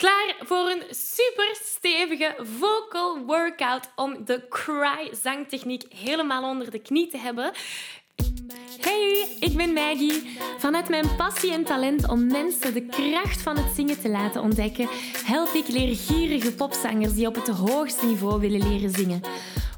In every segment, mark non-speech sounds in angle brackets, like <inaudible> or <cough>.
Klaar voor een super stevige vocal workout om de cry zangtechniek helemaal onder de knie te hebben? Hey, ik ben Maggie. Vanuit mijn passie en talent om mensen de kracht van het zingen te laten ontdekken, help ik leergierige popzangers die op het hoogste niveau willen leren zingen.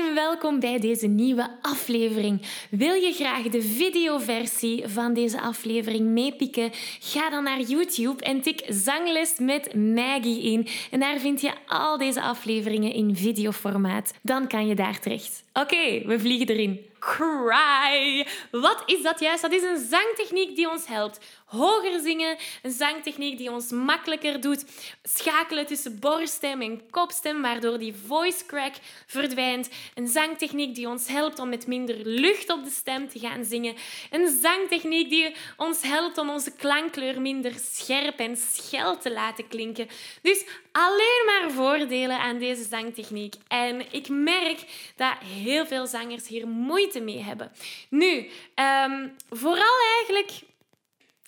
en welkom bij deze nieuwe aflevering. Wil je graag de videoversie van deze aflevering meepikken? Ga dan naar YouTube en tik Zangles met Maggie in. En daar vind je al deze afleveringen in videoformaat. Dan kan je daar terecht. Oké, we vliegen erin. Cry! Wat is dat juist? Dat is een zangtechniek die ons helpt hoger zingen. Een zangtechniek die ons makkelijker doet schakelen tussen borststem en kopstem, waardoor die voice crack verdwijnt. Een zangtechniek die ons helpt om met minder lucht op de stem te gaan zingen. Een zangtechniek die ons helpt om onze klankkleur minder scherp en schel te laten klinken. Dus alleen maar voordelen aan deze zangtechniek. En ik merk dat heel veel zangers hier moeite mee hebben. Nu, um, vooral eigenlijk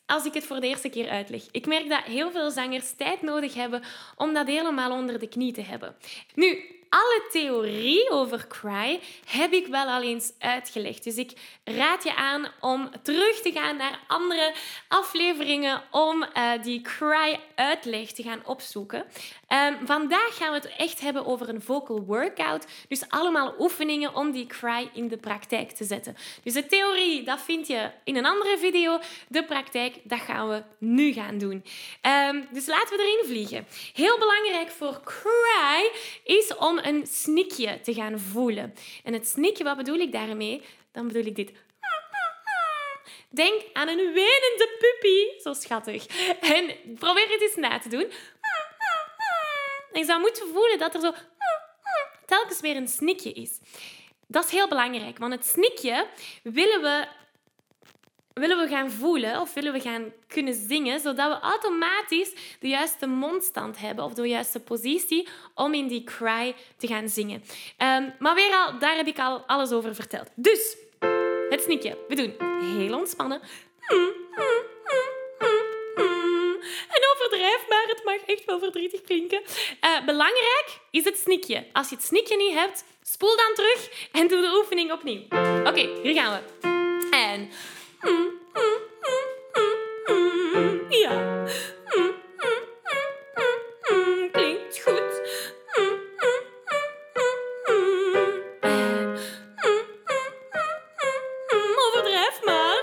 als ik het voor de eerste keer uitleg. Ik merk dat heel veel zangers tijd nodig hebben om dat helemaal onder de knie te hebben. Nu, alle theorie over cry heb ik wel al eens uitgelegd. Dus ik raad je aan om terug te gaan naar andere afleveringen om uh, die cry uitleg te gaan opzoeken. Um, vandaag gaan we het echt hebben over een vocal workout. Dus allemaal oefeningen om die cry in de praktijk te zetten. Dus de theorie, dat vind je in een andere video. De praktijk, dat gaan we nu gaan doen. Um, dus laten we erin vliegen. Heel belangrijk voor cry is om een snikje te gaan voelen. En het snikje, wat bedoel ik daarmee? Dan bedoel ik dit. Denk aan een wenende puppy. Zo schattig. En probeer het eens na te doen. En je zou moeten voelen dat er zo telkens weer een snikje is. Dat is heel belangrijk, want het snikje willen we willen we gaan voelen of willen we gaan kunnen zingen, zodat we automatisch de juiste mondstand hebben of de juiste positie om in die cry te gaan zingen. Um, maar weer al, daar heb ik al alles over verteld. Dus, het snikje. We doen heel ontspannen. En overdrijf maar, het mag echt wel verdrietig klinken. Uh, belangrijk is het snikje. Als je het snikje niet hebt, spoel dan terug en doe de oefening opnieuw. Oké, hier gaan we. En... Ja. Klinkt goed. Overdrijf maar.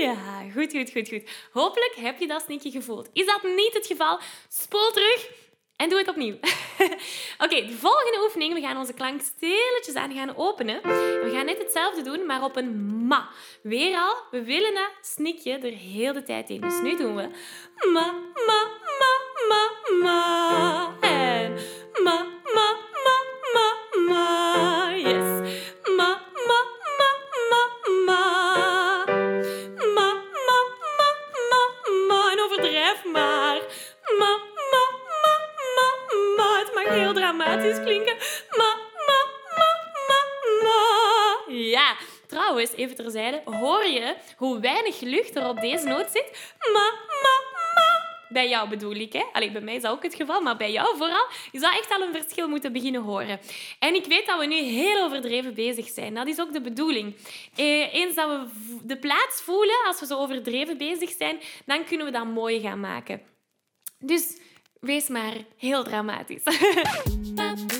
Ja, goed, goed, goed, goed. Hopelijk heb je dat snikje gevoeld. Is dat niet het geval? Spoel terug en doe het opnieuw. <laughs> Oké, de volgende oefening. We gaan onze klank stilletjes aan gaan openen. We gaan net hetzelfde doen, maar op een ma. Weer al, we willen dat snikje er heel de tijd in. Dus nu doen we ma, ma, ma, ma, trouwens, even terzijde. Hoor je hoe weinig lucht er op deze noot zit? Bij jou bedoel ik, hè? Allee, bij mij is dat ook het geval, maar bij jou vooral. Je zou echt al een verschil moeten beginnen horen. En ik weet dat we nu heel overdreven bezig zijn. Dat is ook de bedoeling. Eh, eens dat we de plaats voelen, als we zo overdreven bezig zijn, dan kunnen we dat mooi gaan maken. Dus wees maar heel dramatisch. <laughs>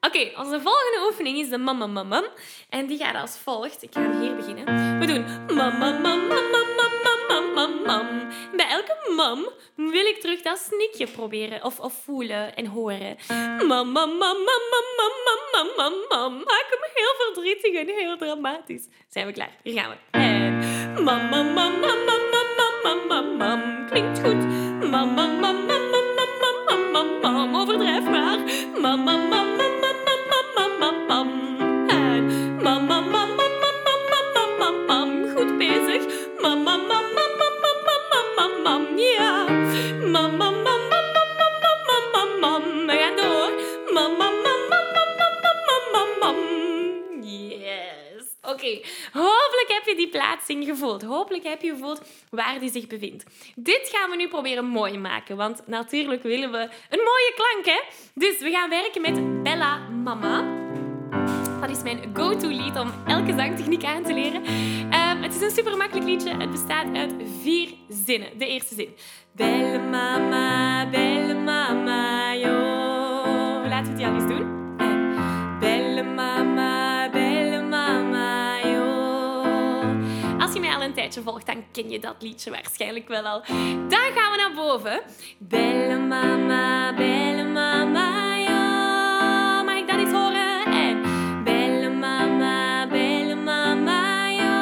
Oké, onze volgende oefening is de mama mam. En die gaat als volgt. Ik ga hier beginnen. We doen mama mam, mam, mam, mam, mam, Bij elke mam wil ik terug dat snikje proberen of, of voelen en horen. Mama mam, mam, mam, mam, mam, mam. Maak hem heel verdrietig en heel dramatisch. Zijn we klaar? Hier gaan we. En mama mam, mam, mam, mam, mam, mam. Klinkt goed. Mama mam, mam. Mam mam mam mam mam mam mam mam mam Overdrijf maar. Mam mam mam plaatsing gevoeld. Hopelijk heb je gevoeld waar die zich bevindt. Dit gaan we nu proberen mooi maken, want natuurlijk willen we een mooie klank, hè? Dus we gaan werken met Bella Mama. Dat is mijn go-to lied om elke zangtechniek aan te leren. Um, het is een super makkelijk liedje. Het bestaat uit vier zinnen. De eerste zin. Belle mama, belle mama, yo. Laten we die al eens doen. Volgt, dan ken je dat liedje waarschijnlijk wel al. Dan gaan we naar boven. Belle mama, belle mama, yo. Mag ik dat eens horen? En belle mama, belle mama, yo.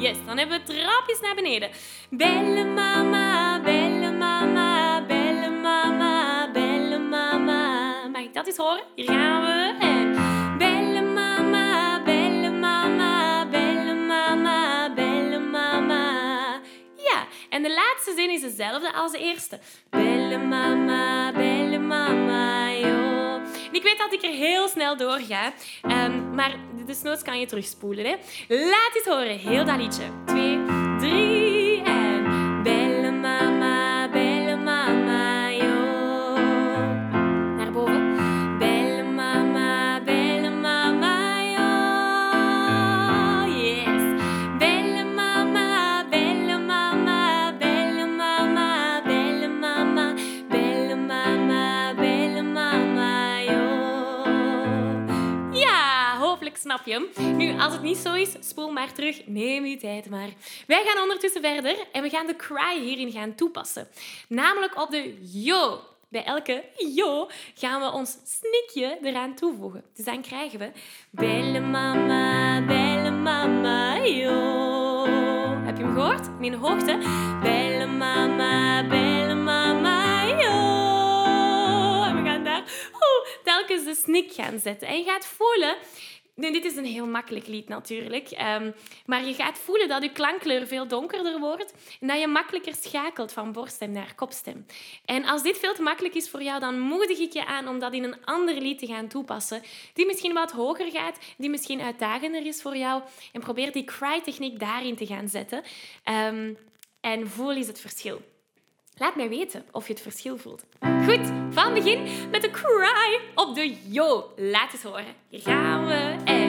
Yes, dan hebben we trapjes naar beneden. Belle mama, belle mama, belle mama, belle mama. Mag ik dat eens horen? Hier gaan we. Laatste zin is dezelfde als de eerste. Belle mama, belle mama, yo. Ik weet dat ik er heel snel door ga, um, maar desnoods kan je terugspoelen. Hè? Laat het horen, heel dat liedje. Twee, drie Nu, als het niet zo is, spoel maar terug. Neem je tijd maar. Wij gaan ondertussen verder en we gaan de cry hierin gaan toepassen. Namelijk op de yo. Bij elke yo gaan we ons snikje eraan toevoegen. Dus dan krijgen we belle mama, belle mama, yo. Heb je hem gehoord? In hoogte. Belle mama, belle mama, yo. En we gaan daar oeh, telkens de snik gaan zetten. En je gaat voelen... Nu, dit is een heel makkelijk lied natuurlijk. Um, maar je gaat voelen dat je klankkleur veel donkerder wordt en dat je makkelijker schakelt van borststem naar kopstem. En als dit veel te makkelijk is voor jou, dan moedig ik je aan om dat in een ander lied te gaan toepassen, die misschien wat hoger gaat, die misschien uitdagender is voor jou. En probeer die cry-techniek daarin te gaan zetten. Um, en voel eens het verschil. Laat mij weten of je het verschil voelt. Goed, van begin met de cry op de yo. Laat het horen. Hier gaan we. En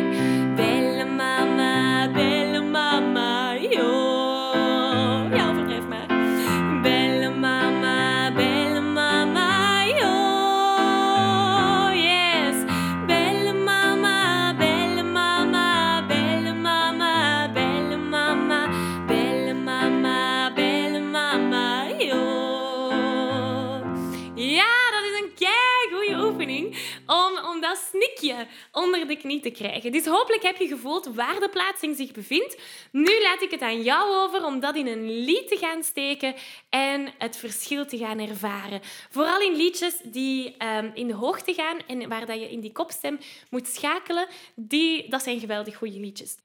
onder de knie te krijgen. Dus hopelijk heb je gevoeld waar de plaatsing zich bevindt. Nu laat ik het aan jou over om dat in een lied te gaan steken en het verschil te gaan ervaren. Vooral in liedjes die um, in de hoogte gaan en waar dat je in die kopstem moet schakelen, die, dat zijn geweldig goede liedjes.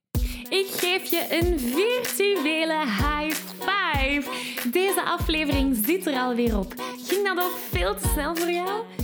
Ik geef je een virtuele high five. Deze aflevering zit er alweer op. Ging dat ook veel te snel voor jou?